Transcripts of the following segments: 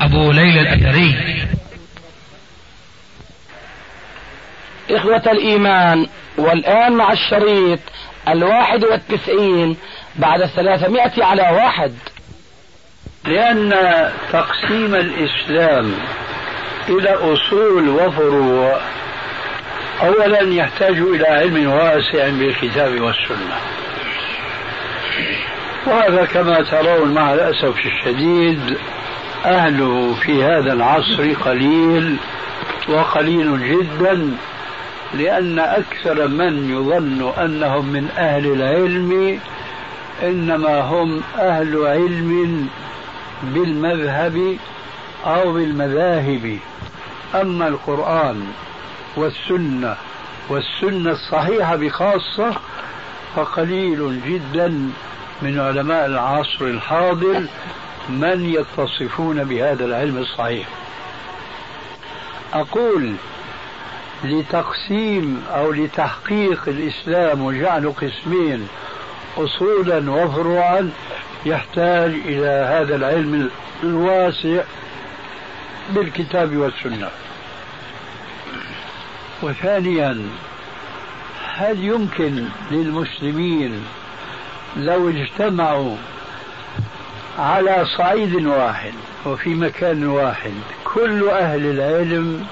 أبو ليلى الأثري. إخوة الإيمان والآن مع الشريط الواحد والتسعين بعد الثلاثمائة على واحد. لأن تقسيم الإسلام إلى أصول وفروع أولا يحتاج إلى علم واسع بالكتاب والسنة. وهذا كما ترون مع الأسف الشديد أهله في هذا العصر قليل وقليل جدا لأن أكثر من يظن أنهم من أهل العلم إنما هم أهل علم بالمذهب أو بالمذاهب. أما القرآن والسنة والسنة الصحيحة بخاصة فقليل جدا من علماء العصر الحاضر من يتصفون بهذا العلم الصحيح؟ أقول لتقسيم أو لتحقيق الإسلام وجعله قسمين أصولا وفروعا يحتاج إلى هذا العلم الواسع بالكتاب والسنة. وثانيا هل يمكن للمسلمين لو اجتمعوا على صعيد واحد وفي مكان واحد. كل أهل العلم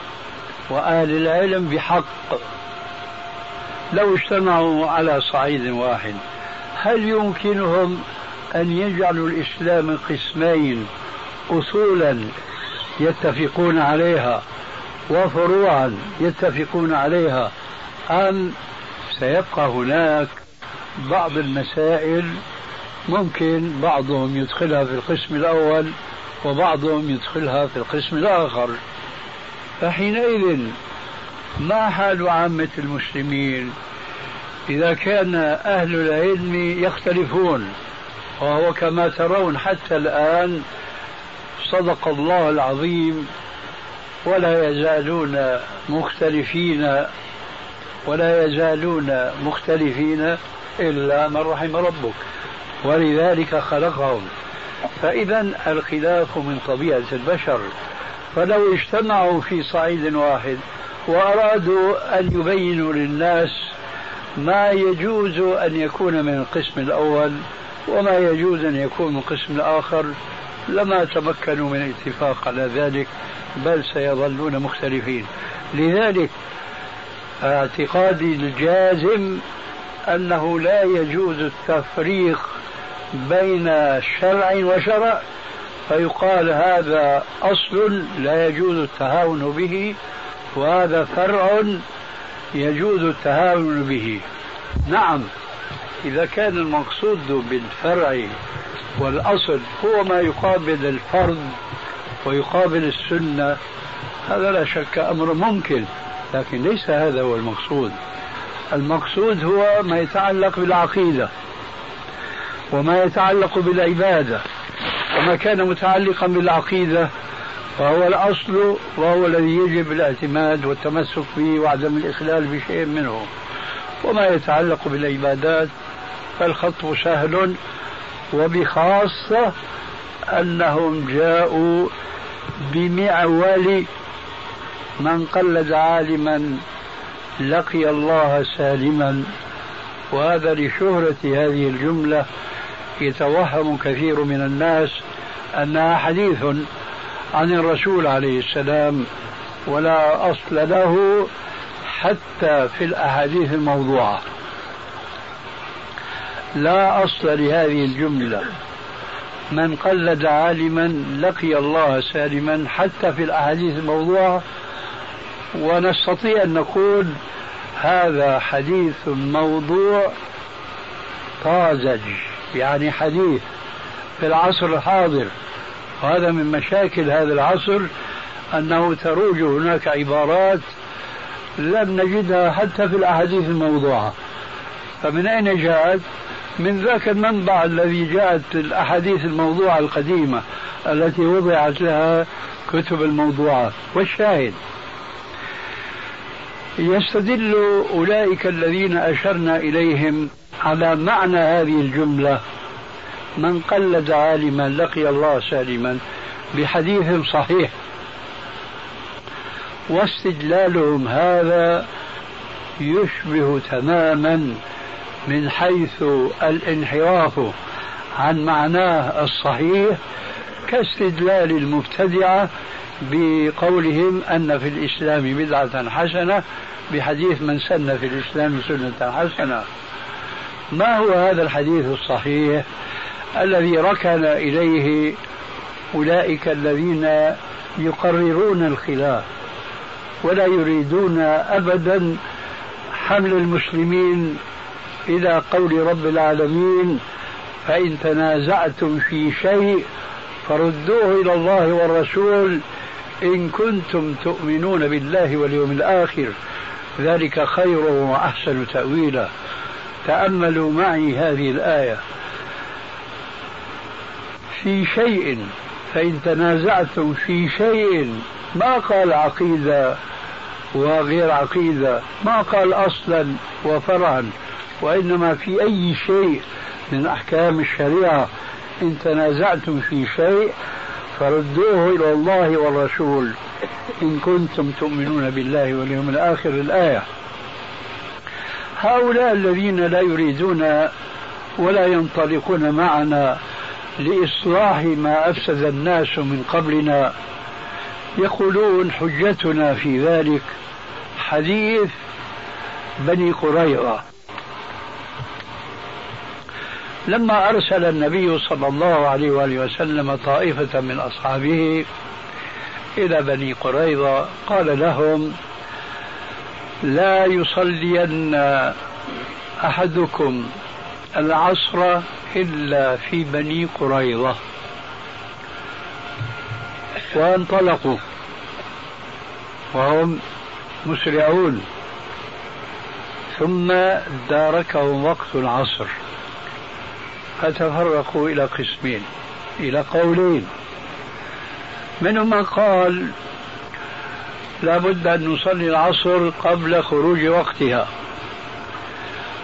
وأهل العلم بحق. لو اجتمعوا على صعيد واحد هل يمكنهم أن يجعلوا الإسلام قسمين أصولا يتفقون عليها وفروعا يتفقون عليها أم سيبقى هناك بعض المسائل ممكن بعضهم يدخلها في القسم الأول وبعضهم يدخلها في القسم الآخر. فحينئذ ما حال عامة المسلمين؟ إذا كان أهل العلم يختلفون وهو كما ترون حتى الآن صدق الله العظيم ولا يزالون مختلفين ولا يزالون مختلفين إلا من رحم ربك. ولذلك خلقهم. فإذا الخلاف من طبيعة البشر. فلو اجتمعوا في صعيد واحد وأرادوا أن يبينوا للناس ما يجوز أن يكون من القسم الأول وما يجوز أن يكون من القسم الآخر لما تمكنوا من الاتفاق على ذلك بل سيظلون مختلفين. لذلك اعتقادي الجازم أنه لا يجوز التفريق بين شرع وشرع فيقال هذا أصل لا يجوز التهاون به وهذا فرع يجوز التهاون به. نعم إذا كان المقصود بالفرع والأصل هو ما يقابل الفرض ويقابل السنة هذا لا شك أمر ممكن لكن ليس هذا هو المقصود. المقصود هو ما يتعلق بالعقيدة. وما يتعلق بالعبادة وما كان متعلقا بالعقيدة فهو الأصل وهو الذي يجب الاعتماد والتمسك به وعدم الإخلال بشيء منه. وما يتعلق بالعبادات فالخط سهل وبخاصة أنهم جاءوا بمعول من قلد عالما لقي الله سالما. وهذا لشهرة هذه الجملة يتوهم كثير من الناس أنها حديث عن الرسول عليه السلام ولا أصل له حتى في الأحاديث الموضوعة. لا أصل لهذه الجملة. من قلد عالما لقي الله سالما حتى في الأحاديث الموضوعة ونستطيع أن نقول هذا حديث موضوع طازج. يعني حديث في العصر الحاضر. وهذا من مشاكل هذا العصر أنه تروج هناك عبارات لم نجدها حتى في الأحاديث الموضوعة. فمن أين جاءت؟ من ذاك المنبع الذي جاءت الأحاديث الموضوعة القديمة التي وضعت لها كتب الموضوعات والشاهد يستدل أولئك الذين أشرنا إليهم على معنى هذه الجملة من قلد عالما لقي الله سالما بحديث صحيح. واستدلالهم هذا يشبه تماما من حيث الانحراف عن معناه الصحيح كاستدلال المبتدعة بقولهم أن في الإسلام بدعة حسنة بحديث من سن في الإسلام سنة حسنة. ما هو هذا الحديث الصحيح الذي ركن إليه أولئك الذين يقررون الخلاف ولا يريدون أبدا حمل المسلمين إلى قول رب العالمين فإن تنازعتم في شيء فردوه إلى الله والرسول إن كنتم تؤمنون بالله واليوم الآخر. ذلك خير وأحسن تأويلا. تأملوا معي هذه الآية. في شيء فإن تنازعتم في شيء ما قال عقيدة وغير عقيدة ما قال أصلا وفرعا وإنما في أي شيء من أحكام الشريعة إن تنازعتم في شيء فردوه إلى الله والرسول. إن كنتم تؤمنون بالله واليوم الآخر الآية. هؤلاء الذين لا يريدون ولا ينطلقون معنا لإصلاح ما أفسد الناس من قبلنا يقولون حجتنا في ذلك حديث بني قريظة. لما أرسل النبي صلى الله عليه وآله وسلم طائفة من أصحابه إلى بني قريظة قال لهم لا يصلين أحدكم العصر إلا في بني قريظة. وانطلقوا. وهم مسرعون. ثم داركهم وقت العصر. فتفرقوا إلى قسمين إلى قولين. منهم من قال لا بد أن نصلي العصر قبل خروج وقتها.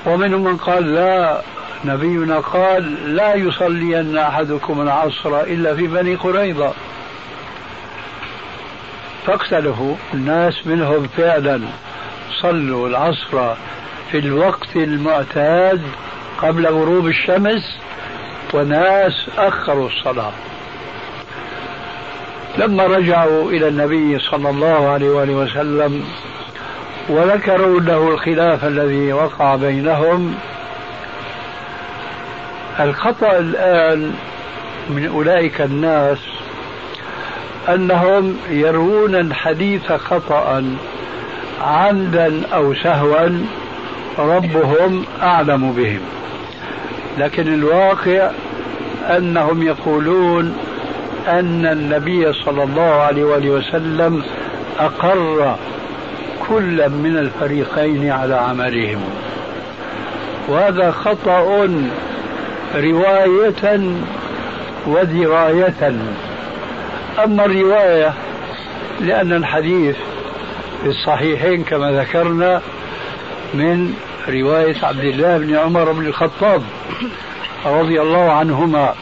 ومنهم من قال لا نبينا قال لا يصلين أحدكم العصر إلا في بني قريظة. فاختلفوا الناس منهم فعلا. صلوا العصر في الوقت المعتاد قبل غروب الشمس وناس أخروا الصلاة. لما رجعوا إلى النبي صلى الله عليه وآله وسلم وذكروا له الخلاف الذي وقع بينهم الخطأ الآن من أولئك الناس أنهم يروون الحديث خطأ عمدا أو سهوا ربهم أعلم بهم. لكن الواقع أنهم يقولون أن النبي صلى الله عليه وآله وسلم أقر كل من الفريقين على عملهم. وهذا خطأ رواية ودراية. أما الرواية لأن الحديث في الصحيحين كما ذكرنا من رواية عبد الله بن عمر بن الخطاب رضي الله عنهما.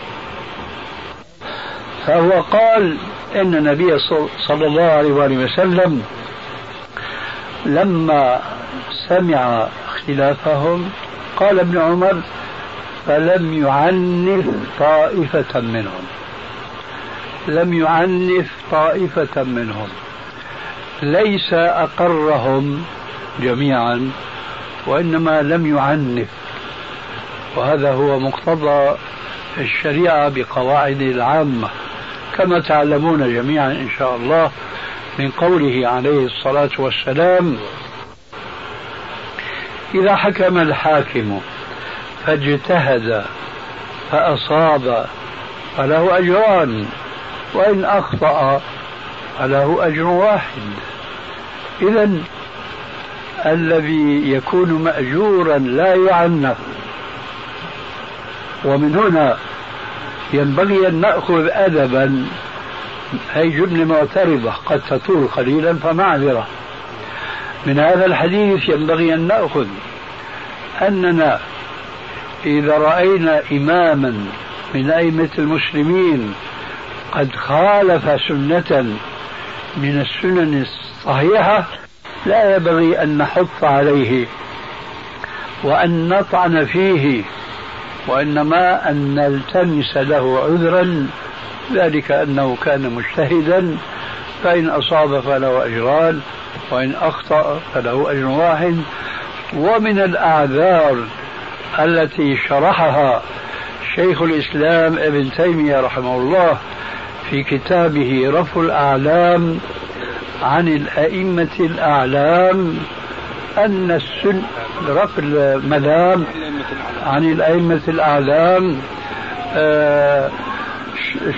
فهو قال إن النبي صلى الله عليه وآله وسلم لما سمع اختلافهم قال ابن عمر فلم يعنف طائفة منهم. لم يعنف طائفة منهم. ليس أقرهم جميعا وإنما لم يعنف. وهذا هو مقتضى الشريعة بقواعد العامة. كما تعلمون جميعا إن شاء الله من قوله عليه الصلاة والسلام إذا حكم الحاكم فاجتهد فأصاب فله أجران وإن أخطأ فله أجر واحد. إذا الذي يكون مأجورا لا يعنف. ومن هنا ينبغي أن نأخذ أدبا. هي جملة معترضة قد تطول قليلا فمعذرة. من هذا الحديث ينبغي أن نأخذ أننا إذا رأينا إماما من أئمة المسلمين قد خالف سنة من السنن الصحيحة لا ينبغي أن نحط عليه وأن نطعن فيه وإنما أن نلتمس له عذرا ذلك أنه كان مجتهدا فإن أصاب فله أجران وإن أخطأ فله أجر واحد. ومن الأعذار التي شرحها شيخ الإسلام ابن تيمية رحمه الله في كتابه رفع الأعلام عن الأئمة الأعلام أن السن رفع الملام عن الأئمة الأعلام آه،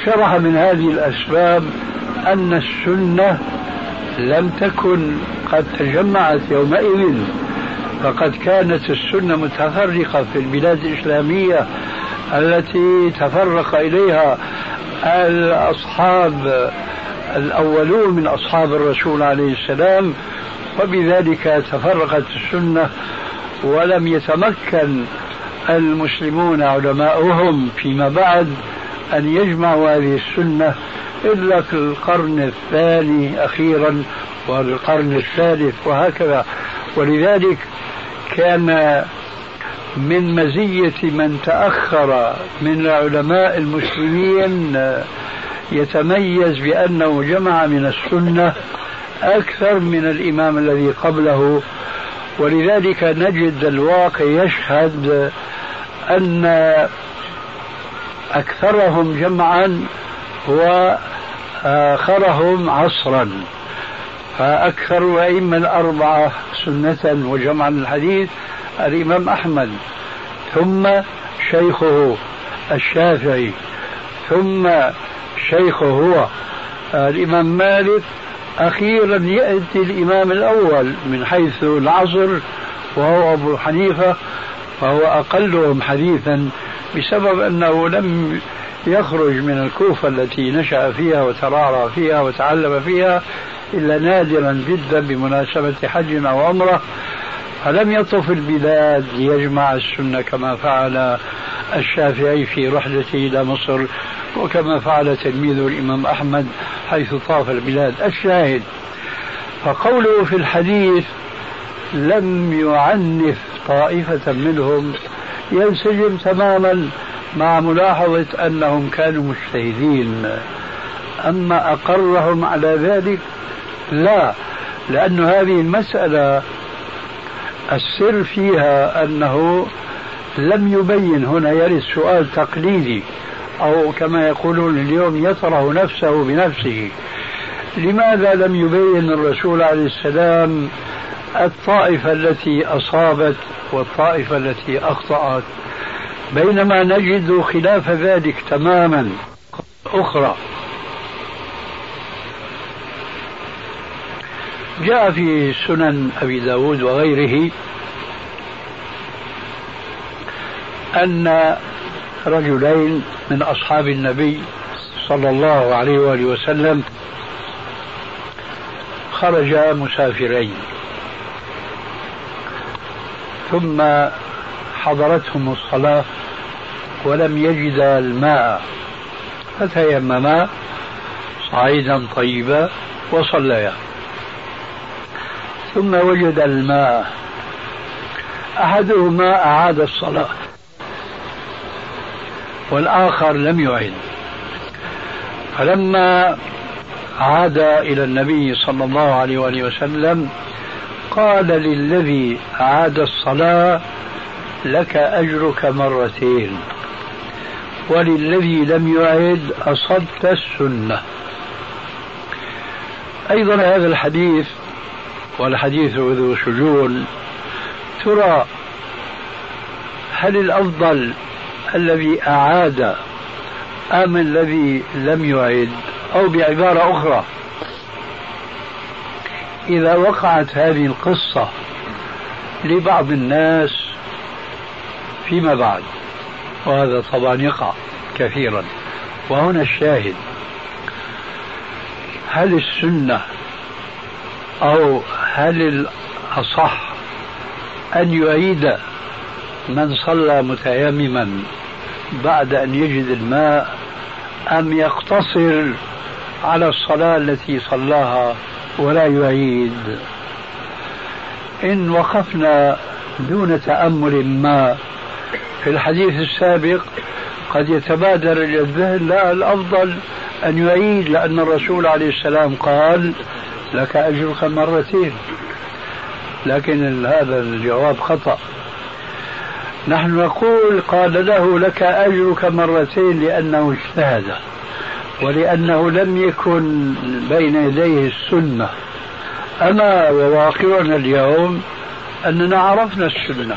شرح من هذه الأسباب أن السنة لم تكن قد تجمعت يومئذ فقد كانت السنة متفرقة في البلاد الإسلامية التي تفرق إليها الأصحاب الأولون من أصحاب الرسول عليه السلام وبذلك تفرقت السنة ولم يتمكن المسلمون علماؤهم فيما بعد أن يجمعوا هذه السنة إلا في القرن الثاني أخيرا والقرن الثالث وهكذا. ولذلك كان من مزية من تأخر من علماء المسلمين يتميز بأنه جمع من السنة أكثر من الإمام الذي قبله ولذلك نجد الواقع يشهد أن أكثرهم جمعا وآخرهم عصرا. فأكثر الأئمة الأربعة سنة وجمعا الحديث الإمام أحمد ثم شيخه الشافعي ثم شيخه هو الإمام مالك أخيرا يأتي الإمام الأول من حيث العصر وهو أبو حنيفة فهو أقلهم حديثا بسبب أنه لم يخرج من الكوفة التي نشأ فيها وترعرع فيها وتعلم فيها إلا نادرا جدا بمناسبة حج أو عمرة فلم يطف البلاد ليجمع السنة كما فعل الشافعي في رحلته إلى مصر. وكما فعل تلميذه الإمام أحمد حيث طاف البلاد الشاهد. فقوله في الحديث لم يعنف طائفة منهم ينسجم تماما مع ملاحظة أنهم كانوا مجتهدين. أما أقرهم على ذلك لا لأن هذه المسألة السر فيها أنه لم يبين هنا يرد سؤال تقليدي. أو كما يقولون اليوم يطرح نفسه بنفسه. لماذا لم يبين الرسول عليه السلام الطائفة التي أصابت والطائفة التي أخطأت؟ بينما نجد خلاف ذلك تماما. أخرى. جاء في سنن أبي داود وغيره أن رجلين من أصحاب النبي صلى الله عليه وآله وسلم خرجا مسافرين. ثم حضرتهم الصلاة ولم يجدا الماء فتيمما صعيدا طيبا وصليا. ثم وجد الماء أحدهما أعاد الصلاة. والآخر لم يعد. فلما عاد إلى النبي صلى الله عليه وآله وسلم قال للذي أعاد الصلاة لك أجرك مرتين وللذي لم يعد أصبت السنة. أيضا هذا الحديث والحديث ذو شجون ترى هل الأفضل الذي أعاد أم الذي لم يعد أو بعبارة أخرى. إذا وقعت هذه القصة لبعض الناس فيما بعد وهذا طبعا يقع كثيرا. وهنا الشاهد هل السنة أو هل الأصح أن يعيد من صلى متيمما بعد أن يجد الماء أم يقتصر على الصلاة التي صلاها ولا يعيد. إن وقفنا دون تأمل ما في الحديث السابق قد يتبادر إلى الذهن لا الأفضل أن يعيد لأن الرسول عليه السلام قال لك أجرك مرتين. لكن هذا الجواب خطأ. نحن نقول قال له لك أجرك مرتين لأنه اجتهد ولأنه لم يكن بين يديه السنة. أما وواقعنا اليوم أننا عرفنا السنة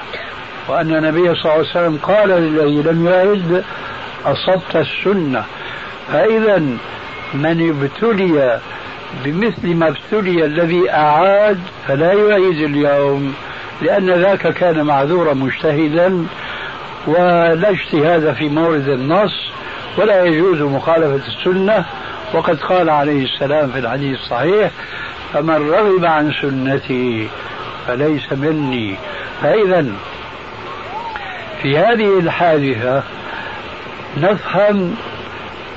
وأن النبي صلى الله عليه وسلم قال للذي لم يعد أصبت السنة. فإذا من ابتلي بمثل ما ابتلي الذي أعاد فلا يعيد اليوم. لأن ذاك كان معذورا مجتهدا ولا اجتهاد في مورد النص ولا يجوز مخالفة السنة. وقد قال عليه السلام في الحديث الصحيح فمن رغب عن سنتي فليس مني. فإذا في هذه الحادثة نفهم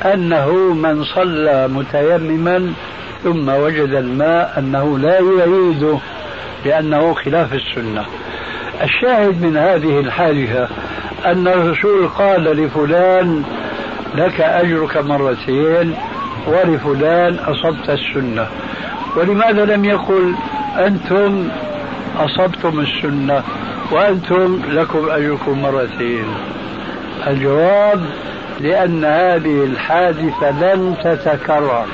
أنه من صلى متيمما ثم وجد الماء أنه لا يعيده. لأنه خلاف السنة. الشاهد من هذه الحادثة أن الرسول قال لفلان لك أجرك مرتين ولفلان أصبت السنة. ولماذا لم يقل أنتم أصبتم السنة وأنتم لكم أجركم مرتين. الجواب لأن هذه الحادثة لن تتكرر.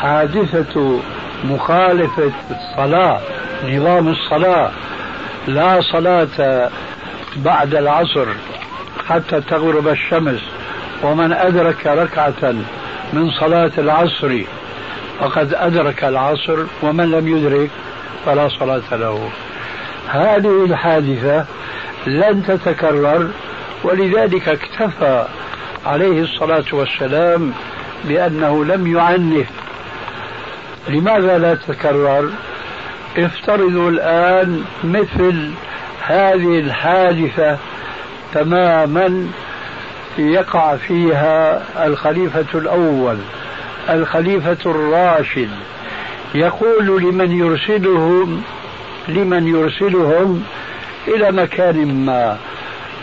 حادثة مخالفة الصلاة نظام الصلاة. لا صلاة بعد العصر حتى تغرب الشمس. ومن أدرك ركعة من صلاة العصر فقد أدرك العصر ومن لم يدرك فلا صلاة له. هذه الحادثة لن تتكرر ولذلك اكتفى عليه الصلاة والسلام بأنه لم يعنف لماذا لا تتكرر افترضوا الآن مثل هذه الحادثة تماما يقع فيها الخليفة الأول الخليفة الراشد. يقول لمن يرسلهم لمن يرسلهم إلى مكان ما.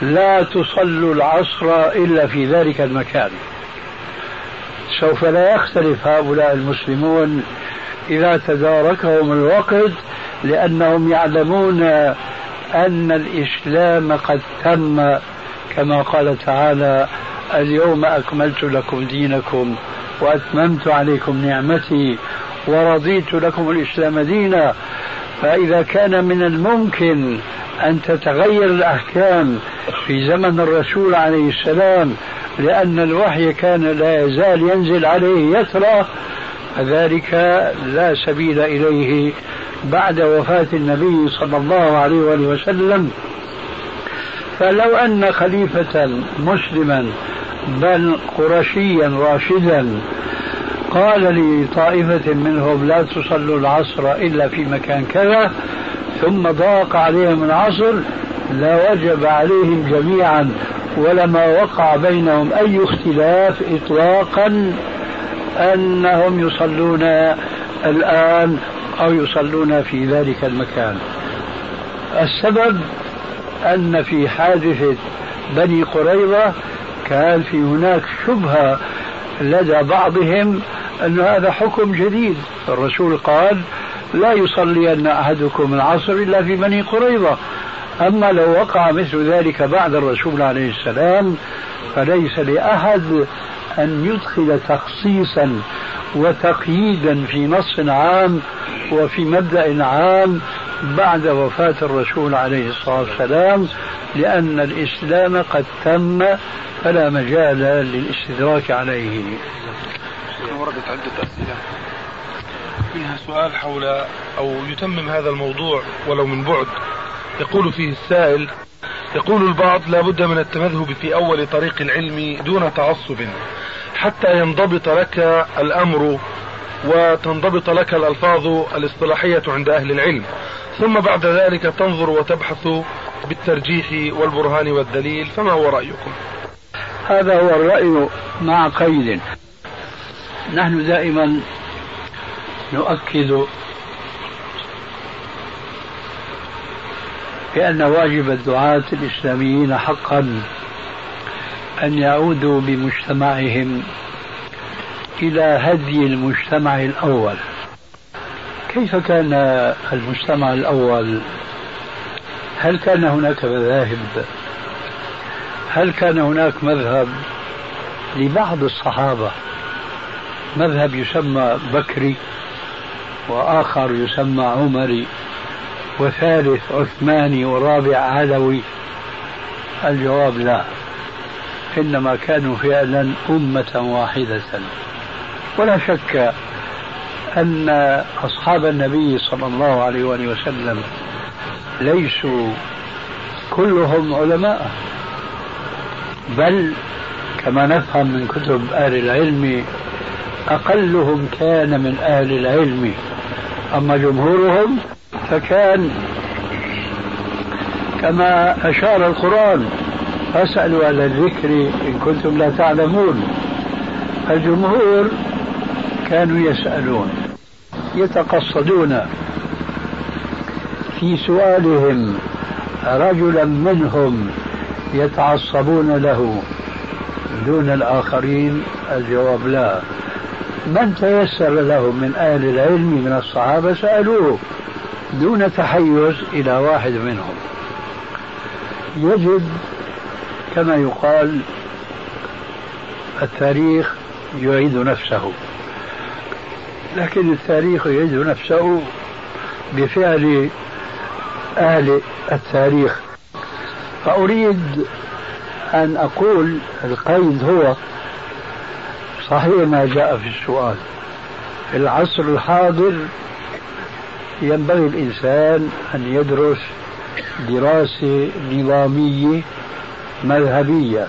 لا تصلوا العصر إلا في ذلك المكان. سوف لا يختلف هؤلاء المسلمون إذا تداركهم الوقت لأنهم يعلمون أن الإسلام قد تم. كما قال تعالى اليوم أكملت لكم دينكم وأتممت عليكم نعمتي ورضيت لكم الإسلام دينا. فإذا كان من الممكن أن تتغير الأحكام في زمن الرسول عليه السلام لأن الوحي كان لا يزال ينزل عليه يترى فذلك لا سبيل إليه بعد وفاة النبي صلى الله عليه وسلم. فلو أن خليفة مسلما بل قرشيا راشدا قال لطائفة منهم لا تصلوا العصر إلا في مكان كذا ثم ضاق عليهم العصر لوجب عليهم جميعا ولما وقع بينهم أي اختلاف إطلاقا أنهم يصلون الآن أو يصلون في ذلك المكان. السبب أن في حادثة بني قريظة كان في هناك شبهة لدى بعضهم أن هذا حكم جديد. الرسول قال لا يصلين أحدكم العصر إلا في بني قريظة. أما لو وقع مثل ذلك بعد الرسول عليه السلام فليس لأحد أن يدخل تخصيصا وتقييدا في نص عام وفي مبدأ عام بعد وفاة الرسول عليه الصلاة والسلام لأن الإسلام قد تم فلا مجال للاستدراك عليه. وردت عدة أسئلة منها سؤال حول أو يتمم هذا الموضوع ولو من بعد. يقول فيه السائل يقول البعض لا بد من التمذهب في أول طريق العلم دون تعصب حتى ينضبط لك الأمر وتنضبط لك الألفاظ الاصطلاحية عند أهل العلم. ثم بعد ذلك تنظر وتبحث بالترجيح والبرهان والدليل فما هو رأيكم؟ هذا هو الرأي مع قيد. نحن دائما نؤكد بأن واجب الدعاة الإسلاميين حقا أن يعودوا بمجتمعهم إلى هدي المجتمع الأول. كيف كان المجتمع الأول؟ هل كان هناك مذاهب؟ هل كان هناك مذهب لبعض الصحابة؟ مذهب يسمى بكري وآخر يسمى عمري. وثالث عثماني ورابع علوي. الجواب لا. إنما كانوا فعلا أمة واحدة. ولا شك أن أصحاب النبي صلى الله عليه وآله وسلم ليسوا كلهم علماء. بل كما نفهم من كتب أهل العلم أقلهم كان من أهل العلم. أما جمهورهم فكان كما أشار القرآن. فاسألوا على الذكر إن كنتم لا تعلمون. الجمهور كانوا يسألون يتقصدون في سؤالهم رجلا منهم يتعصبون له دون الآخرين؟ الجواب لا. من تيسر له من أهل العلم من الصحابة سألوه. دون تحيز إلى واحد منهم. يجب كما يقال التاريخ يعيد نفسه. لكن التاريخ يعيد نفسه بفعل أهل التاريخ. فأريد أن أقول القيد هو صحيح ما جاء في السؤال. في العصر الحاضر ينبغي الإنسان أن يدرس دراسة نظامية مذهبية.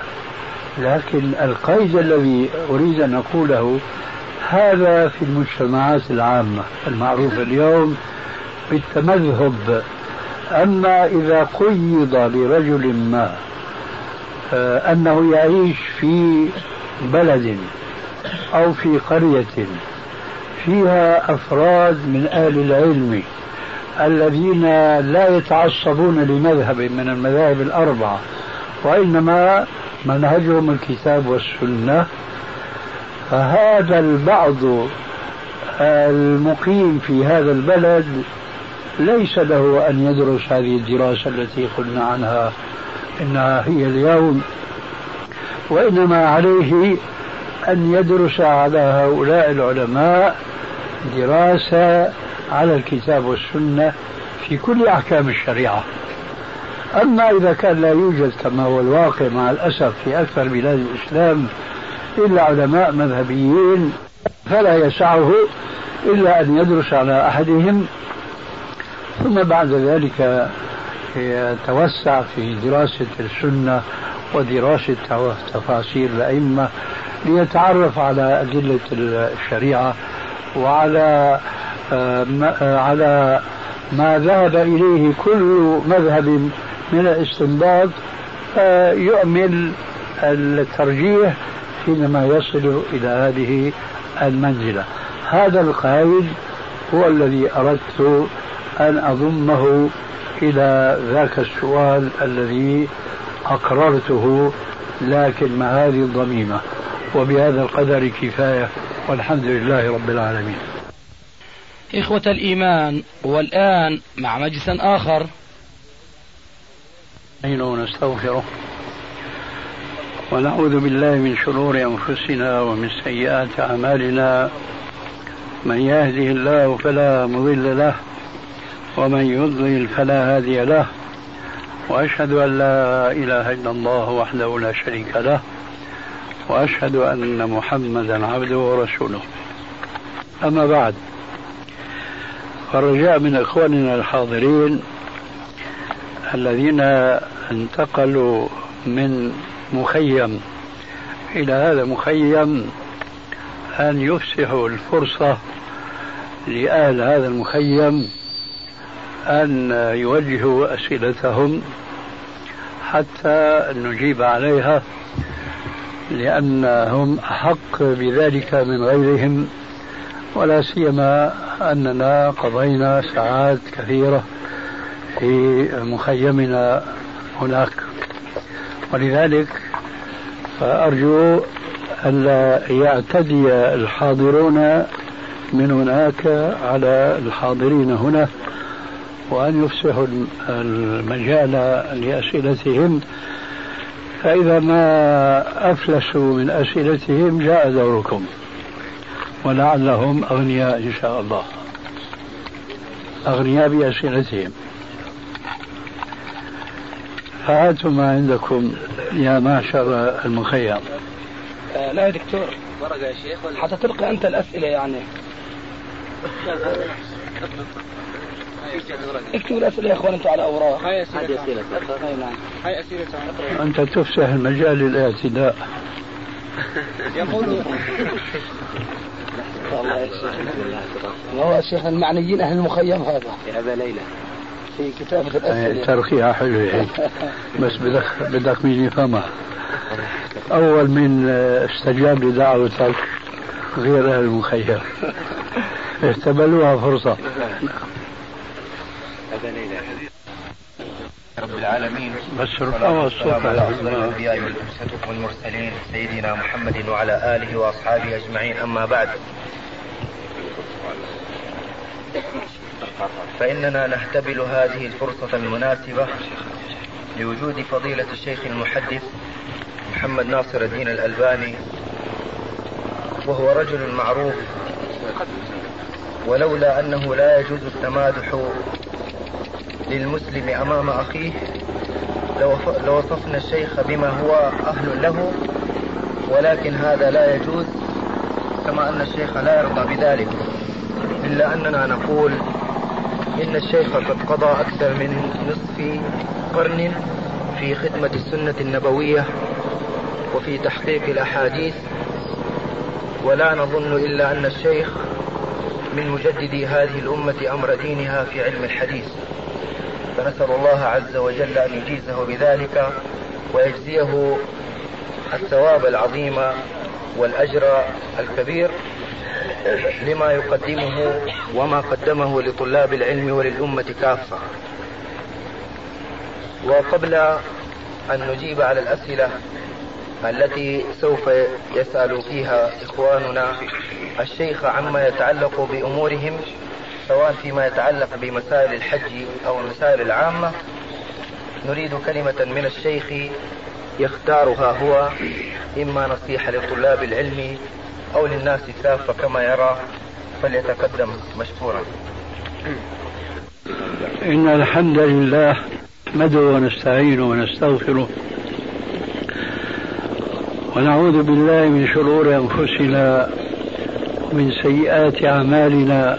لكن القيد الذي أريد أن أقوله هذا في المجتمعات العامة المعروفة اليوم بالتمذهب. أما إذا قيض لرجل ما آه، أنه يعيش في بلد أو في قرية فيها أفراد من أهل العلم الذين لا يتعصبون لمذهب من المذاهب الأربعة وإنما منهجهم الكتاب والسنة. فهذا البعض المقيم في هذا البلد ليس له أن يدرس هذه الدراسة التي قلنا عنها إنها هي اليوم وإنما عليه أن يدرس على هؤلاء العلماء دراسة على الكتاب والسنة في كل أحكام الشريعة. أما إذا كان لا يوجد كما هو الواقع مع الأسف في أكثر بلاد الإسلام إلا علماء مذهبيين فلا يسعه إلا أن يدرس على أحدهم ثم بعد ذلك يتوسع في دراسة السنة ودراسة تفاصيل الأئمة ليتعرف على أدلة الشريعة وعلى آه، آه، على ما ذهب إليه كل مذهب من الاستنباط آه، يؤمل الترجيح حينما يصل إلى هذه المنزلة. هذا القائد هو الذي أردت أن أضمه إلى ذاك السؤال الذي أقررته لكن مع هذه الضميمة؟ وبهذا القدر كفاية والحمد لله رب العالمين. إخوة الإيمان والآن مع مجلس آخر. ونستغفره ونعوذ بالله من شرور أنفسنا ومن سيئات أعمالنا. من يهده الله فلا مضل له ومن يضلل فلا هادي له. وأشهد أن لا إله إلا الله وحده لا شريك له. وأشهد أن محمدا عبده ورسوله. أما بعد فرجاء من إخواننا الحاضرين الذين انتقلوا من مخيم إلى هذا المخيم أن يفسحوا الفرصة لأهل هذا المخيم أن يوجهوا أسئلتهم حتى نجيب عليها لأنهم أحق بذلك من غيرهم ولا سيما أننا قضينا ساعات كثيرة في مخيمنا هناك. ولذلك فأرجو ألا يعتدي الحاضرون من هناك على الحاضرين هنا وأن يفسحوا المجال لأسئلتهم فإذا ما أفلسوا من أسئلتهم جاء دوركم ولعلهم أغنياء إن شاء الله. أغنياء بأسئلتهم. فهاتوا ما عندكم يا معشر المخيم. آه لا يا دكتور. ورقة يا شيخ حتى تلقي أنت الأسئلة يعني. اكتبوا الأسئلة يا إخوان أنتم على أوراق. هاي أسئلة هاي نعم هاي أسئلة أنت تفسح المجال للاعتداء. يقول والله هو الشيخ المعنيين أهل المخيم هذا. يا أبا ليلى في كتابة الأسئلة. ترخيها حلوة بس بدك بدك مين يفهمها أول من استجاب لدعوتك غير أهل المخيم. احتملوها فرصة. رب العالمين. بس رفعوا الصوت على الأنبياء والمرسلين سيدنا محمد وعلى آله وأصحابه أجمعين. أما بعد فإننا نحتبل هذه الفرصة المناسبة لوجود فضيلة الشيخ المحدث محمد ناصر الدين الألباني وهو رجل معروف ولولا أنه لا يجوز التمادح للمسلم أمام أخيه. لوصفنا الشيخ بما هو أهل له ولكن هذا لا يجوز كما أن الشيخ لا يرضى بذلك. إلا أننا نقول إن الشيخ قد قضى أكثر من نصف قرن في خدمة السنة النبوية وفي تحقيق الأحاديث. ولا نظن إلا أن الشيخ من مجددي هذه الأمة أمر دينها في علم الحديث. فنسأل الله عز وجل أن يجيزه بذلك ويجزيه الثواب العظيم والأجر الكبير لما يقدمه وما قدمه لطلاب العلم وللأمة كافة. وقبل أن نجيب على الأسئلة التي سوف يسأل فيها إخواننا الشيخ عما يتعلق بأمورهم سواء فيما يتعلق بمسائل الحج أو المسائل العامة. نريد كلمة من الشيخ يختارها هو إما نصيحة لطلاب العلم أو للناس كافة كما يرى فليتقدم مشكورا. إن الحمد لله نحمده ونستعينه ونستغفره ونعوذ بالله من شرور أنفسنا ومن سيئات أعمالنا.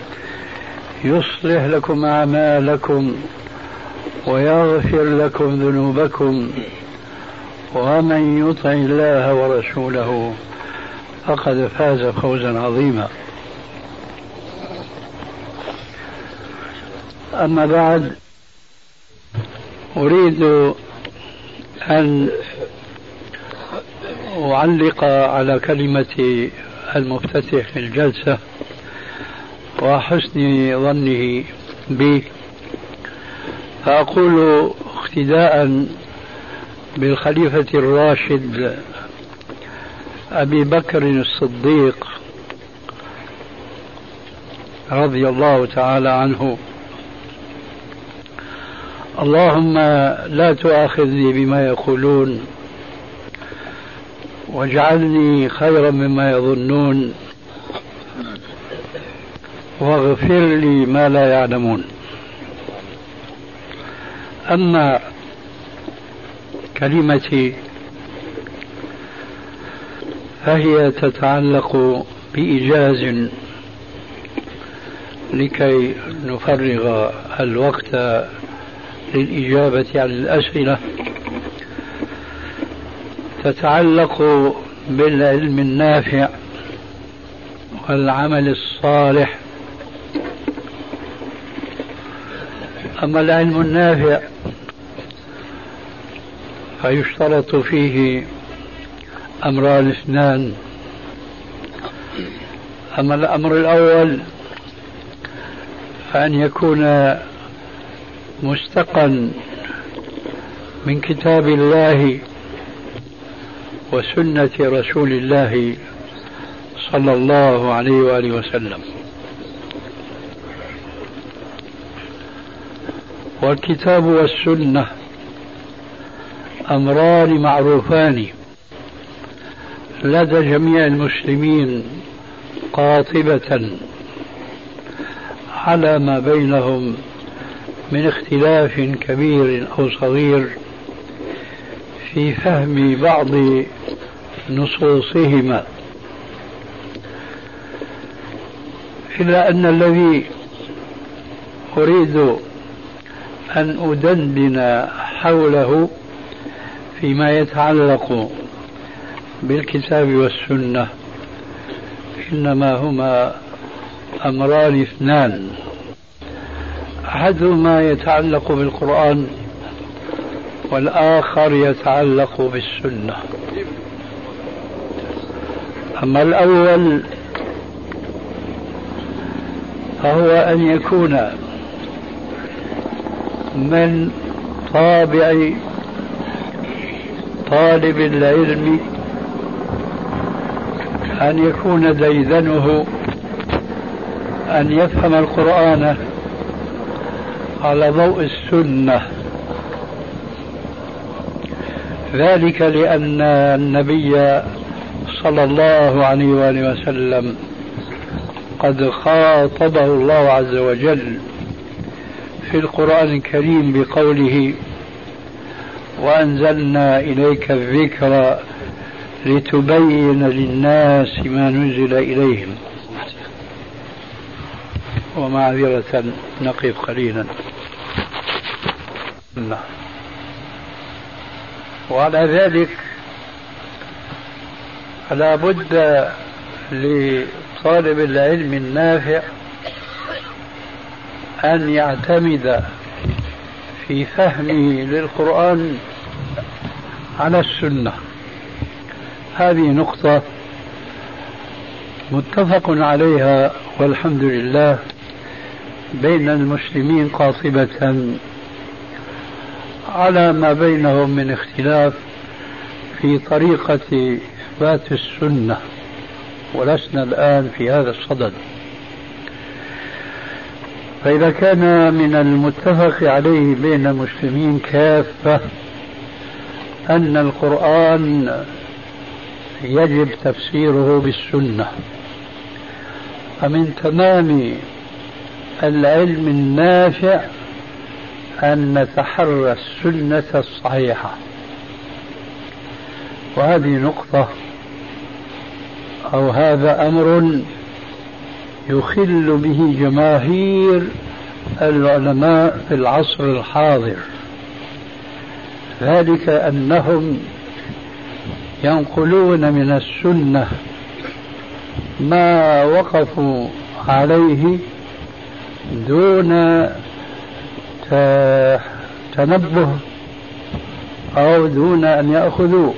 يصلح لكم أعمالكم ويغفر لكم ذنوبكم ومن يطع الله ورسوله فقد فاز فوزا عظيما. أما بعد أريد أن أعلق على كلمة المفتتح للجلسة وحسن ظنه بي فأقول اقتداء بالخليفة الراشد أبي بكر الصديق رضي الله تعالى عنه. اللهم لا تؤاخذني بما يقولون واجعلني خيرا مما يظنون. واغفر لي ما لا يعلمون. أما كلمتي فهي تتعلق بإيجاز لكي نفرغ الوقت للإجابة على الأسئلة. تتعلق بالعلم النافع والعمل الصالح أما العلم النافع فيشترط فيه أمران اثنان أما الأمر الأول فأن يكون مستقا من كتاب الله وسنة رسول الله صلى الله عليه وآله وسلم. والكتاب والسنة أمران معروفان. لدى جميع المسلمين قاطبة على ما بينهم من اختلاف كبير أو صغير في فهم بعض نصوصهما. إلا أن الذي أريد أن أدندن حوله فيما يتعلق بالكتاب والسنة إنما هما أمران اثنان. أحدهما يتعلق بالقرآن والآخر يتعلق بالسنة. أما الأول فهو أن يكون من طابع طالب العلم أن يكون ديدنه أن يفهم القرآن على ضوء السنة. ذلك لأن النبي صلى الله عليه وآله وسلم قد خاطبه الله عز وجل. في القرآن الكريم بقوله وأنزلنا إليك الذكر لتبين للناس ما نزل إليهم. ومعذرة نقف قليلا. وعلى ذلك فلا بد لطالب العلم النافع أن يعتمد في فهمه للقرآن على السنة. هذه نقطة متفق عليها والحمد لله بين المسلمين قاطبة على ما بينهم من اختلاف في طريقة إثبات السنة ولسنا الآن في هذا الصدد. فإذا كان من المتفق عليه بين المسلمين كافة أن القرآن يجب تفسيره بالسنة فمن تمام العلم النافع أن نتحرى السنة الصحيحة. وهذه نقطة أو هذا أمر يخل به جماهير العلماء في العصر الحاضر. ذلك أنهم ينقلون من السنة ما وقفوا عليه دون فتنبه أو دون أن يأخذوا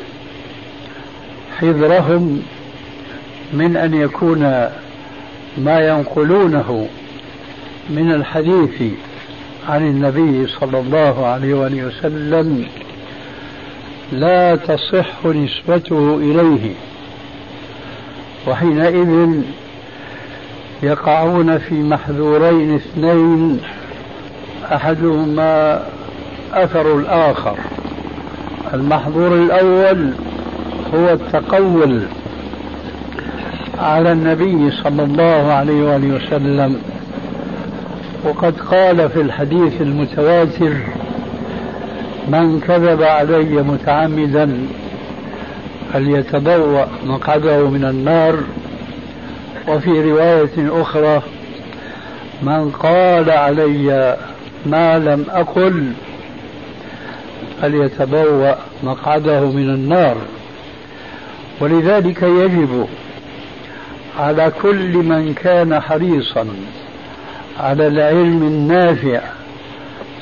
حذرهم من أن يكون ما ينقلونه من الحديث عن النبي صلى الله عليه وآله وسلم لا تصح نسبته إليه. وحينئذ يقعون في محذورين اثنين أحدهما أثر الآخر. المحظور الأول هو التقول. على النبي صلى الله عليه وآله وسلم. وقد قال في الحديث المتواتر من كذب علي متعمدا فليتبوأ مقعده من النار. وفي رواية أخرى من قال علي ما لم أقل فليتبوأ مقعده من النار. ولذلك يجب على كل من كان حريصا على العلم النافع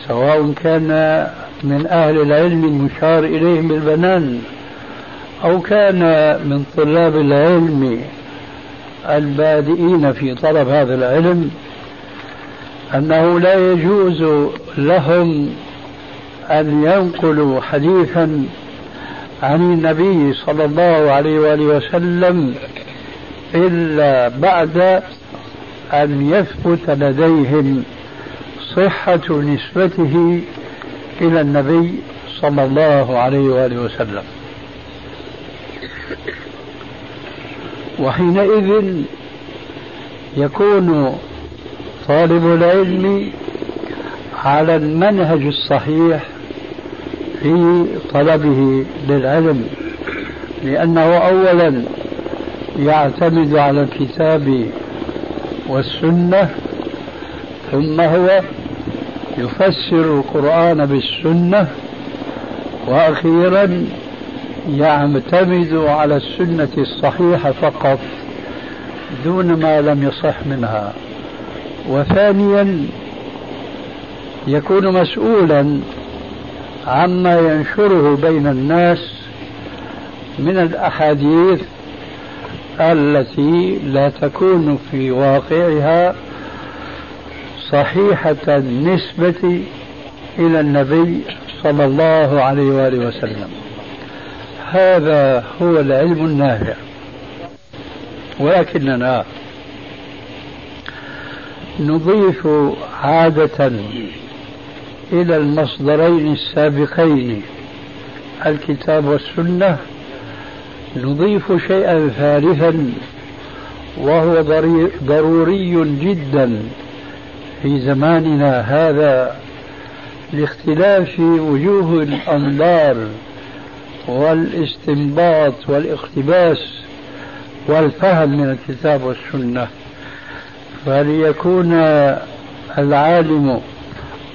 سواء كان من أهل العلم المشار إليهم بالبنان أو كان من طلاب العلم البادئين في طلب هذا العلم أنه لا يجوز لهم أن ينقلوا حديثا عن النبي صلى الله عليه وآله وسلم إلا بعد أن يثبت لديهم صحة نسبته إلى النبي صلى الله عليه وآله وسلم. وحينئذ يكون طالب العلم على المنهج الصحيح في طلبه للعلم لأنه أولا يعتمد على الكتاب والسنة ثم هو يفسر القرآن بالسنة وأخيرا يعتمد على السنة الصحيحة فقط دون ما لم يصح منها. وثانيا يكون مسؤولا عما ينشره بين الناس من الأحاديث التي لا تكون في واقعها صحيحة النسبة إلى النبي صلى الله عليه وآله وسلم. هذا هو العلم النافع. ولكننا نضيف عادة إلى المصدرين السابقين الكتاب والسنة نضيف شيئا ثالثا وهو ضروري جدا في زماننا هذا لاختلاف وجوه الأنظار والاستنباط والاقتباس والفهم من الكتاب والسنة. فليكون العالم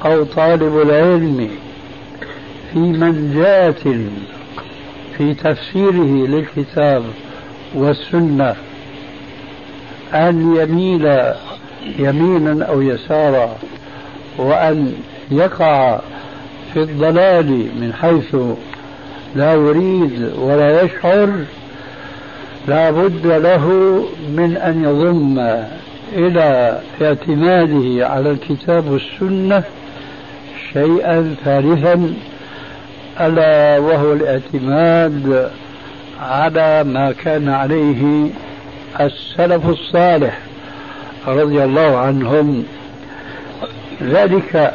أو طالب العلم في منجاة في تفسيره للكتاب والسنة أن يميل يمينا أو يسارا وأن يقع في الضلال من حيث لا يريد ولا يشعر لا بد له من أن يضم إلى اعتماده على الكتاب والسنة شيئا ثالثا ألا وهو الاعتماد على ما كان عليه السلف الصالح رضي الله عنهم. ذلك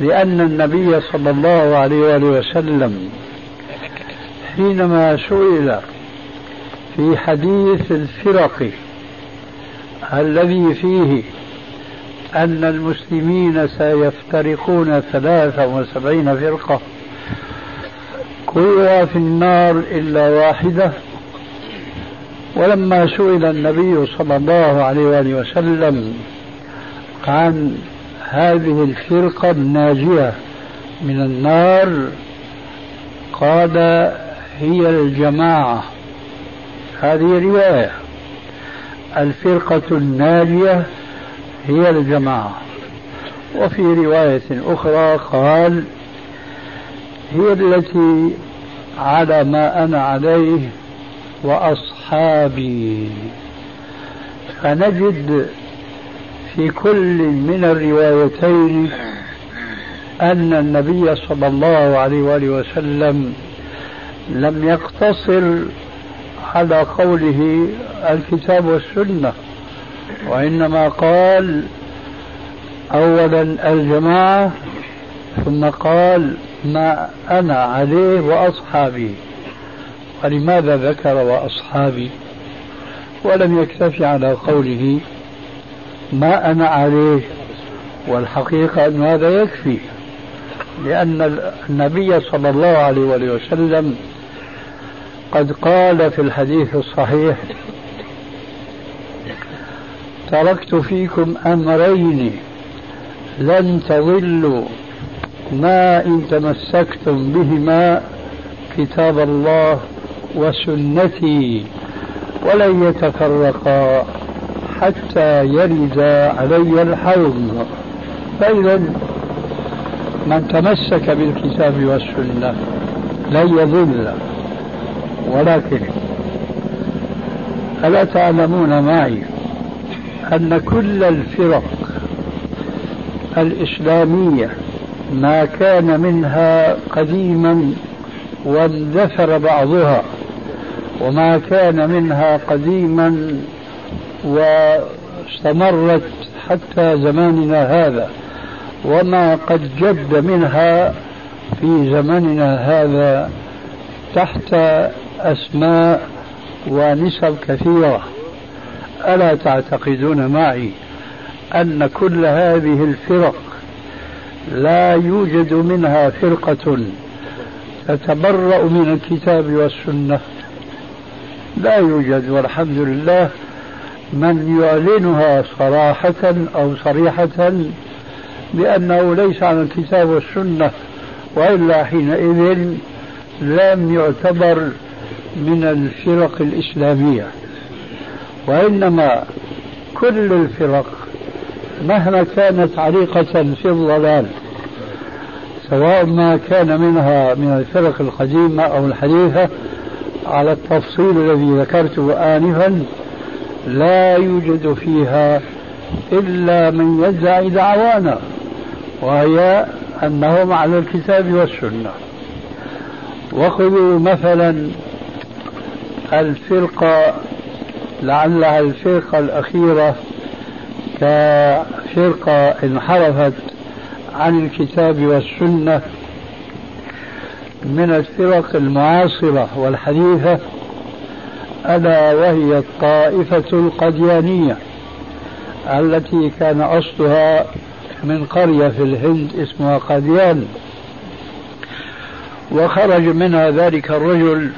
لأن النبي صلى الله عليه وآله وسلم حينما سئل في حديث الفرق الذي فيه أن المسلمين سيفترقون ثلاثة وسبعين فرقة كلها في النار إلا واحدة. ولما سئل النبي صلى الله عليه وآله وسلم عن هذه الفرقة الناجية من النار قال هي الجماعة. هذه رواية. الفرقة الناجية هي الجماعة. وفي رواية أخرى قال هي التي على ما أنا عليه وأصحابي. فنجد في كل من الروايتين أن النبي صلى الله عليه وآله وسلم لم يقتصر على قوله الكتاب والسنة وإنما قال أولا الجماعة ثم قال ما أنا عليه وأصحابي. ولماذا ذكر وأصحابي؟ ولم يكتفي على قوله ما أنا عليه. والحقيقة أن هذا يكفي لأن النبي صلى الله عليه وسلم قد قال في الحديث الصحيح تركت فيكم أمرين لن تضلوا ما إن تمسكتم بهما كتاب الله وسنتي ولن يتفرقا حتى يرد علي الحوض. فإذا من تمسك بالكتاب والسنة لن يضل ولكن ألا تعلمون معي أن كل الفرق الإسلامية ما كان منها قديما واندثر بعضها وما كان منها قديما واستمرت حتى زماننا هذا وما قد جد منها في زمننا هذا تحت أسماء ونسب كثيرة. ألا تعتقدون معي أن كل هذه الفرق لا يوجد منها فرقة تتبرأ من الكتاب والسنة. لا يوجد والحمد لله من يعلنها صراحة أو صريحة بأنه ليس على الكتاب والسنة وإلا حينئذ لم يعتبر من الفرق الإسلامية. وإنما كل الفرق مهما كانت عريقة في الضلال سواء ما كان منها من الفرق القديمة أو الحديثة على التفصيل الذي ذكرته آنفا لا يوجد فيها إلا من يدعي دعوانا وهي أنهم على الكتاب والسنة. وخذوا مثلا الفرقة لعلها الفرقة الأخيرة كفرقة انحرفت عن الكتاب والسنة من الفرق المعاصرة والحديثة ألا وهي الطائفة القديانية التي كان أصلها من قرية في الهند اسمها قديان. وخرج منها ذلك الرجل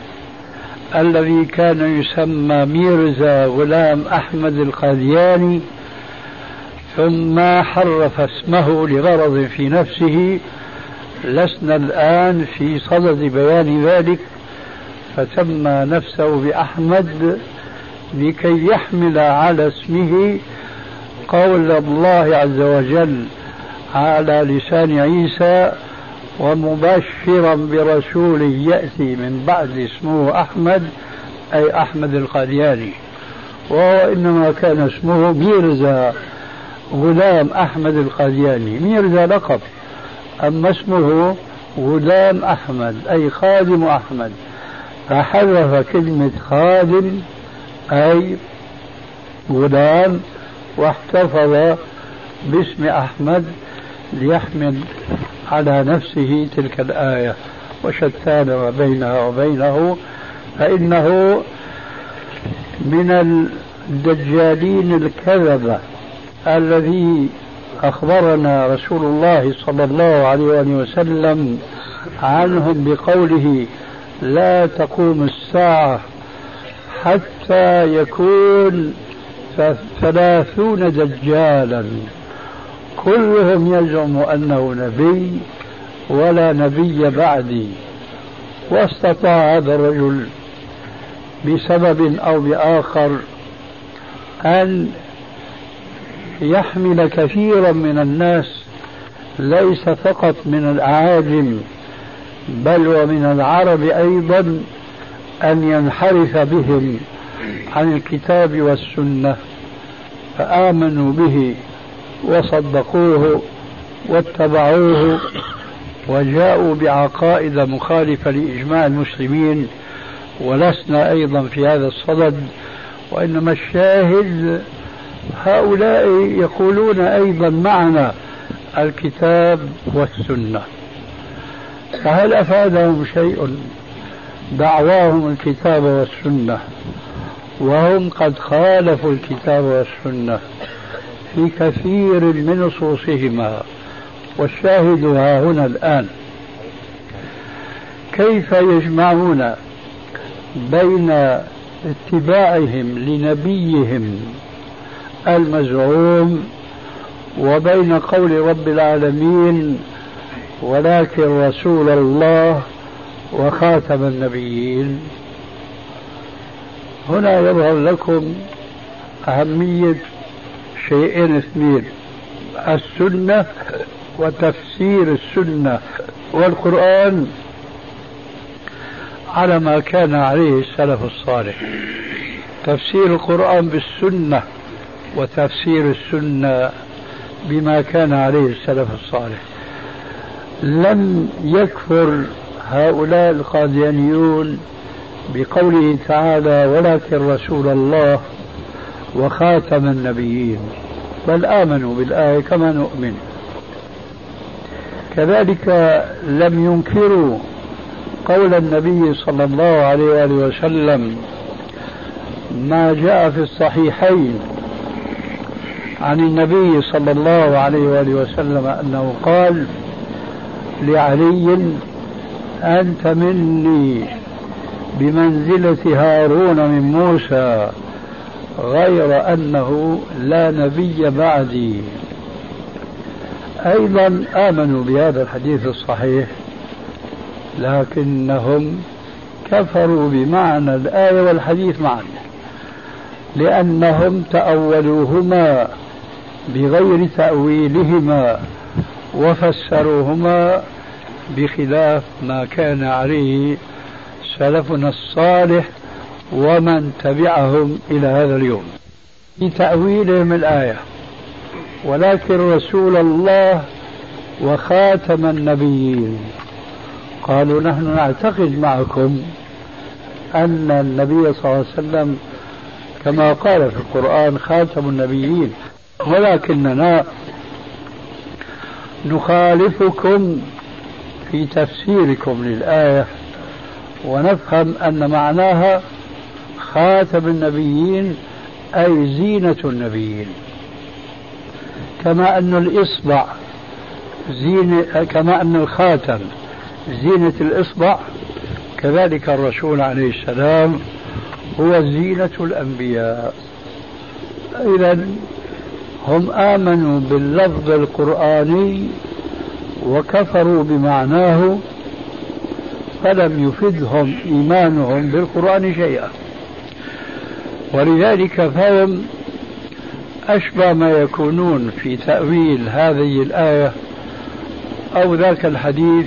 الذي كان يسمى ميرزا غلام أحمد القادياني ثم حرف اسمه لغرض في نفسه لسنا الآن في صدد بيان ذلك فسمى نفسه بأحمد لكي يحمل على اسمه قول الله عز وجل على لسان عيسى ومبشرا برسول يأتي من بعد اسمه أحمد أي أحمد القادياني وهو إنما كان اسمه ميرزا. غلام أحمد القادياني ميرزا لقب؟ أما اسمه غلام أحمد أي خادم أحمد. فحذف كلمة خادم أي غلام واحتفظ باسم أحمد ليحمل على نفسه تلك الآية. وشتان ما بينها وبينه فإنه من الدجالين الكذبة. الذي أخبرنا رسول الله صلى الله عليه وسلم عنهم بقوله لا تقوم الساعة حتى يكون ثلاثون دجالا. كلهم يزعم أنه نبي ولا نبي بعدي. واستطاع هذا الرجل بسبب أو بآخر أن يحمل كثيرا من الناس ليس فقط من الأعاجم بل ومن العرب أيضا أن ينحرف بهم عن الكتاب والسنة فآمنوا به وصدقوه واتبعوه وجاءوا بعقائد مخالفة لإجماع المسلمين ولسنا أيضا في هذا الصدد وإنما الشاهد هؤلاء يقولون أيضا معنا الكتاب والسنة. فهل أفادهم شيء؟ دعواهم الكتاب والسنة. وهم قد خالفوا الكتاب والسنة في كثير من نصوصهما. والشاهد ها هنا الآن. كيف يجمعون بين اتباعهم لنبيهم المزعوم وبين قول رب العالمين ولكن رسول الله وخاتم النبيين. هنا يظهر لكم أهمية شيئين اثنين السنة وتفسير السنة والقرآن على ما كان عليه السلف الصالح. تفسير القرآن بالسنة وتفسير السنة بما كان عليه السلف الصالح. لم يكفر هؤلاء القاديانيون بقوله تعالى ولكن رسول الله وخاتم النبيين بل آمنوا بالآية كما نؤمن كذلك لم ينكروا قول النبي صلى الله عليه وآله وسلم ما جاء في الصحيحين عن النبي صلى الله عليه وآله وسلم أنه قال لعلي أنت مني بمنزلة هارون من موسى غير أنه لا نبي بعدي. أيضا آمنوا بهذا الحديث الصحيح لكنهم كفروا بمعنى الآية والحديث معا لأنهم تأولوهما. بغير تأويلهما وفسروهما بخلاف ما كان عليه سلفنا الصالح ومن تبعهم إلى هذا اليوم. في تأويلهم الآية. ولكن رسول الله وخاتم النبيين. قالوا نحن نعتقد معكم أن النبي صلى الله عليه وسلم كما قال في القرآن خاتم النبيين. ولكننا نخالفكم في تفسيركم للآية ونفهم أن معناها خاتم النبيين أي زينة النبيين. كما أن الإصبع زينة كما أن الخاتم زينة الإصبع كذلك الرسول عليه السلام هو زينة الأنبياء. إذا هم آمنوا باللفظ القرآني وكفروا بمعناه فلم يفدهم إيمانهم بالقرآن شيئا. ولذلك فهم أشبه ما يكونون في تأويل هذه الآية أو ذاك الحديث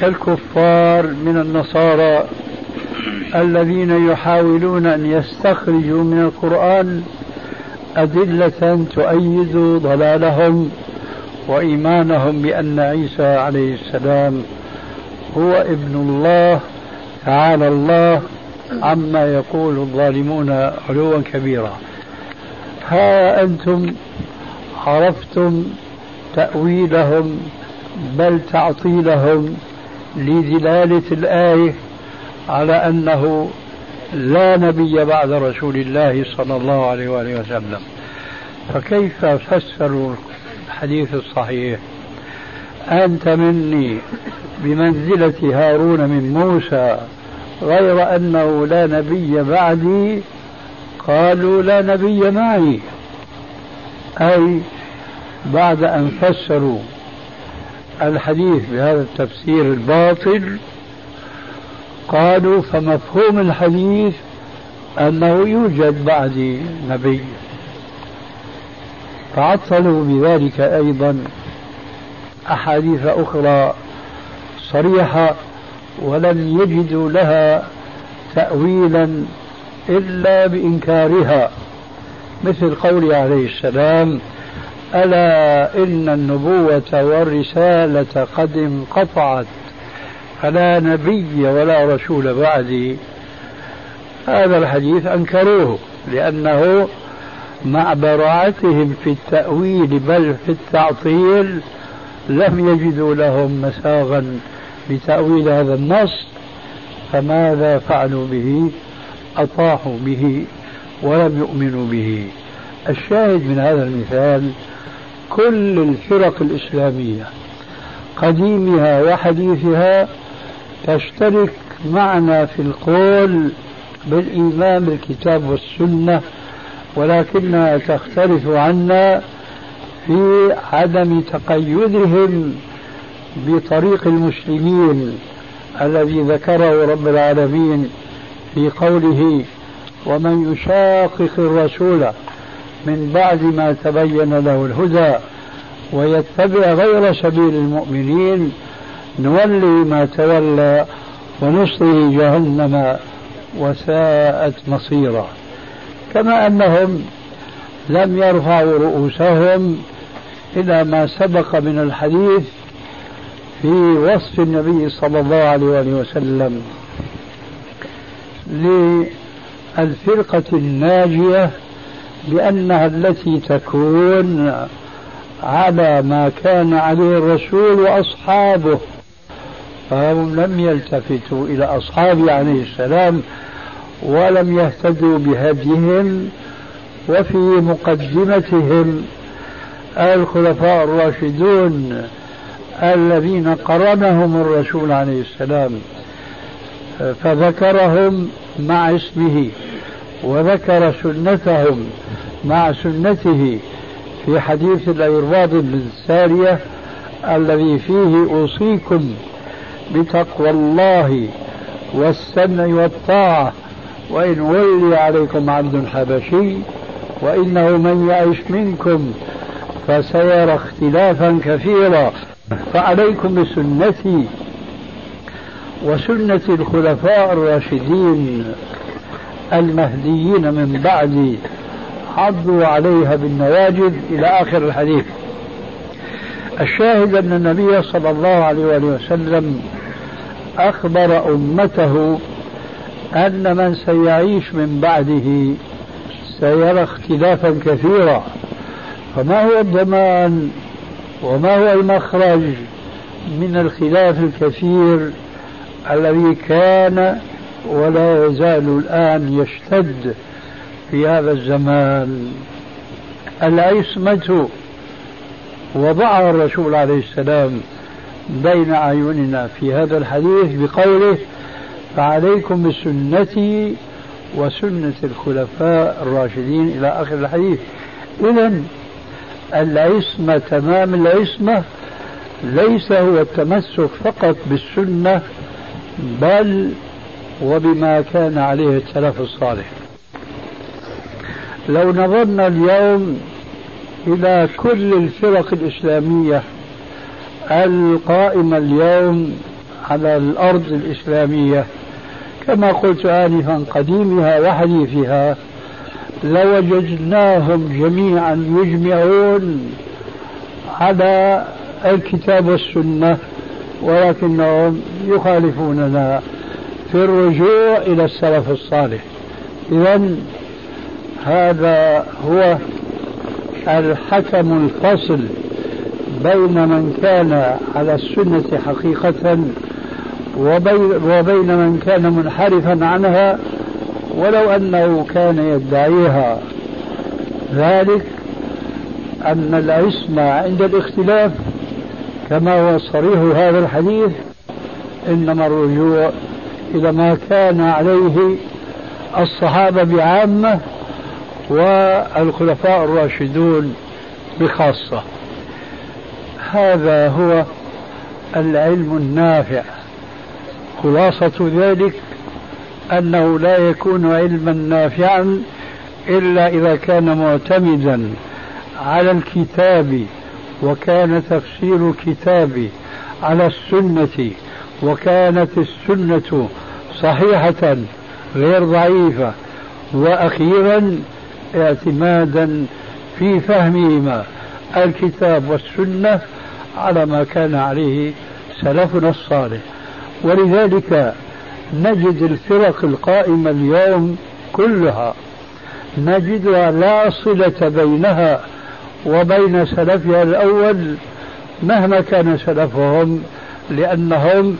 كالكفار من النصارى الذين يحاولون أن يستخرجوا من القرآن أدلة تؤيد ضلالهم وإيمانهم بأن عيسى عليه السلام هو ابن الله تعالى الله عما يقول الظالمون علوا كبيرا. ها أنتم عرفتم تأويلهم بل تعطيلهم لدلالة الآية على أنه لا نبي بعد رسول الله صلى الله عليه وآله وسلم. فكيف فسروا الحديث الصحيح؟ أنت مني بمنزلة هارون من موسى غير أنه لا نبي بعدي قالوا لا نبي معي. أي بعد أن فسروا الحديث بهذا التفسير الباطل قالوا فمفهوم الحديث أنه يوجد بعدي نبي. فعطلوا بذلك أيضا أحاديث أخرى صريحة ولم يجدوا لها تأويلا إلا بإنكارها مثل قوله عليه السلام ألا إن النبوة والرسالة قد انقطعت فلا نبي ولا رسول بعدي هذا الحديث أنكروه لأنه مع براعتهم في التأويل بل في التعطيل لم يجدوا لهم مساغا لتأويل هذا النص فماذا فعلوا به؟ أطاحوا به ولم يؤمنوا به. الشاهد من هذا المثال كل الفرق الإسلامية قديمها وحديثها تشترك معنا في القول بالإيمان بالكتاب والسنة ولكنها تختلف عنا في عدم تقيدهم بطريق المسلمين الذي ذكره رب العالمين في قوله ومن يشاقق الرسول من بعد ما تبين له الهدى ويتبع غير سبيل المؤمنين نولي ما تولى ونصله جهنم وساءت مصيرا. كما أنهم لم يرفعوا رؤوسهم إلى ما سبق من الحديث في وصف النبي صلى الله عليه وسلم للفرقة الناجية بأنها التي تكون على ما كان عليه الرسول وأصحابه. فهم لم يلتفتوا إلى أصحابه عليه السلام ولم يهتدوا بهديهم وفي مقدمتهم الخلفاء الراشدون الذين قرنهم الرسول عليه السلام فذكرهم مع اسمه وذكر سنتهم مع سنته في حديث الأيرباض بن سارية الذي فيه أوصيكم بتقوى الله والسمع والطاعة. وإن ولي عليكم عبد حبشي وإنه من يعش منكم فسيرى اختلافا كثيرا. فعليكم بسنتي وسنة الخلفاء الراشدين المهديين من بعدي عضوا عليها بالنواجذ إلى آخر الحديث. الشاهد أن النبي صلى الله عليه وسلم أخبر أمته أن من سيعيش من بعده سيرى اختلافا كثيرا. فما هو الضمان وما هو المخرج من الخلاف الكثير الذي كان ولا يزال الآن يشتد في هذا الزمان؟ العصمة وضعها الرسول عليه السلام بين أعيننا في هذا الحديث بقوله فعليكم بسنتي وسنة الخلفاء الراشدين إلى آخر الحديث. إذا العصمة تمام العصمة ليس هو التمسك فقط بالسنة بل وبما كان عليه السلف الصالح. لو نظرنا اليوم إلى كل الفرق الإسلامية القائمة اليوم على الأرض الإسلامية. كما قلت آنفا قديمها وحديثها لوجدناهم جميعا يجمعون على الكتاب والسنة ولكنهم يخالفوننا في الرجوع إلى السلف الصالح. إذا هذا هو الحكم الفصل بين من كان على السنة حقيقة وبين من كان منحرفا عنها ولو أنه كان يدعيها. ذلك أن العصمة عند الاختلاف كما هو صريح هذا الحديث إنما الرجوع إلى ما كان عليه الصحابة بعامة والخلفاء الراشدون بخاصة. هذا هو العلم النافع. خلاصة ذلك أنه لا يكون علما نافعا إلا إذا كان معتمدا على الكتاب وكان تفسير الكتاب على السنة وكانت السنة صحيحة غير ضعيفة وأخيرا اعتمادا في فهمهما. الكتاب والسنة على ما كان عليه سلفنا الصالح. ولذلك نجد الفرق القائمة اليوم كلها. نجدها لا صلة بينها وبين سلفها الأول مهما كان سلفهم لأنهم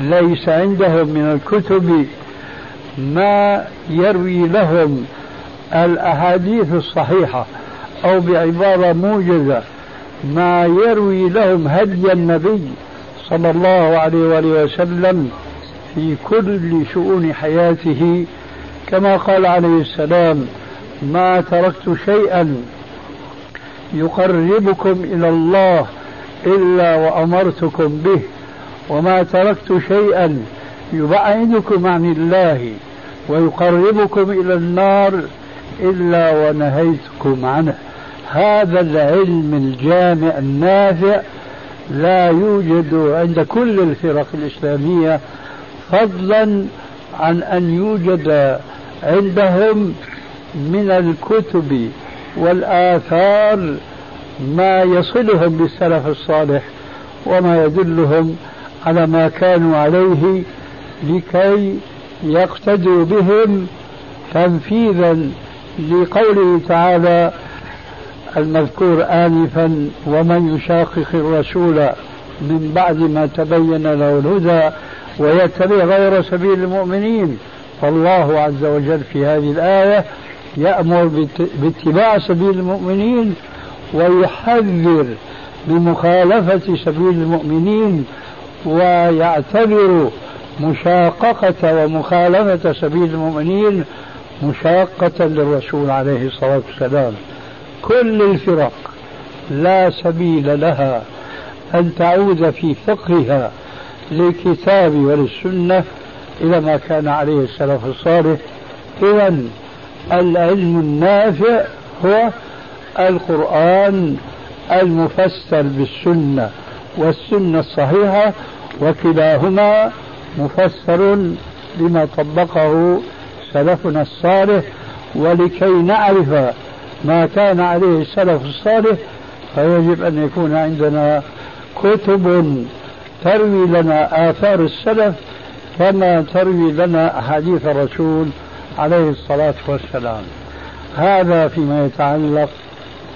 ليس عندهم من الكتب ما يروي لهم الأحاديث الصحيحة أو بعبارة موجزة ما يروي لهم هدي النبي صلى الله عليه وآله وسلم في كل شؤون حياته كما قال عليه السلام ما تركت شيئا يقربكم إلى الله إلا وأمرتكم به وما تركت شيئا يبعدكم عن الله ويقربكم إلى النار إلا ونهيتكم عنه. هذا العلم الجامع النافع لا يوجد عند كل الفرق الإسلامية فضلا عن أن يوجد عندهم من الكتب والآثار ما يصلهم بالسلف الصالح وما يدلهم على ما كانوا عليه لكي يقتدوا بهم تنفيذا لقوله تعالى المذكور آنفا ومن يشاقق الرسول من بعد ما تبين له الهدى ويتبع غير سبيل المؤمنين فالله عز وجل في هذه الآية يأمر باتباع سبيل المؤمنين ويحذر بمخالفة سبيل المؤمنين ويعتبر مشاققة ومخالفة سبيل المؤمنين مشاقة للرسول عليه الصلاة والسلام. كل الفرق لا سبيل لها أن تعود في فقهها للكتاب وللسنة إلى ما كان عليه السلف الصالح. إذا العلم النافع هو القرآن المفسر بالسنة والسنة الصحيحة وكلاهما مفسر بما طبقه سلفنا الصالح ولكي نعرف ما كان عليه السلف الصالح فيجب أن يكون عندنا كتب تروي لنا آثار السلف كما تروي لنا أحاديث الرسول عليه الصلاة والسلام. هذا فيما يتعلق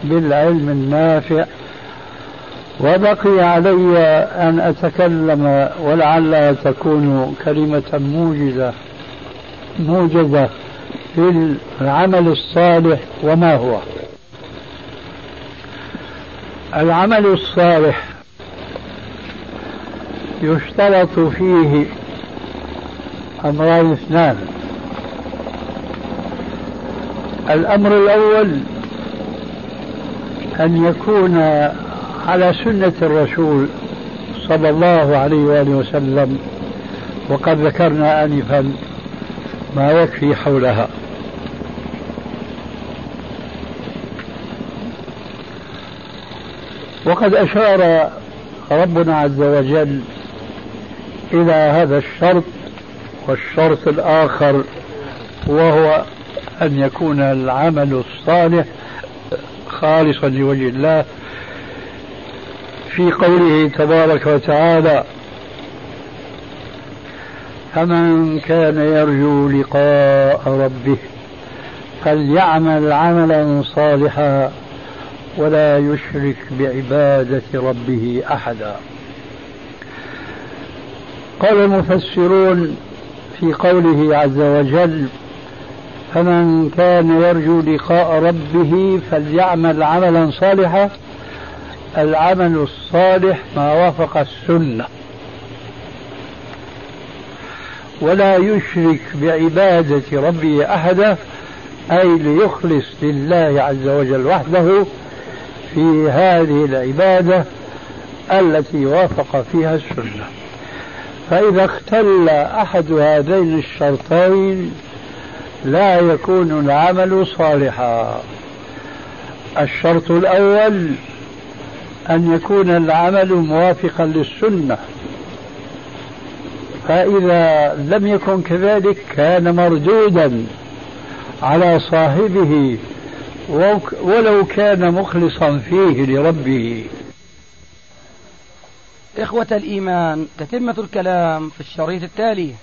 بالعلم النافع. وبقي علي أن أتكلم ولعل تكون كلمة موجزة موجزة. في العمل الصالح وما هو؟ العمل الصالح يشترط فيه أمران اثنان. الأمر الأول أن يكون على سنة الرسول صلى الله عليه وآله وسلم وقد ذكرنا آنفا ما يكفي حولها. وقد أشار ربنا عز وجل إلى هذا الشرط والشرط الآخر وهو أن يكون العمل الصالح خالصا لوجه الله. في قوله تبارك وتعالى فمن كان يرجو لقاء ربه فليعمل عملا صالحا ولا يشرك بعبادة ربه أحدا. قال المفسرون في قوله عز وجل فمن كان يرجو لقاء ربه فليعمل عملا صالحا العمل الصالح ما وافق السنة. ولا يشرك بعبادة ربه أحدا أي ليخلص لله عز وجل وحده في هذه العبادة التي وافق فيها السنة. فإذا اختل أحد هذين الشرطين لا يكون العمل صالحا. الشرط الأول أن يكون العمل موافقا للسنة. فإذا لم يكن كذلك كان مردودا على صاحبه ولو كان مخلصا فيه لربه. إخوة الإيمان تتمة الكلام في الشريط التالي.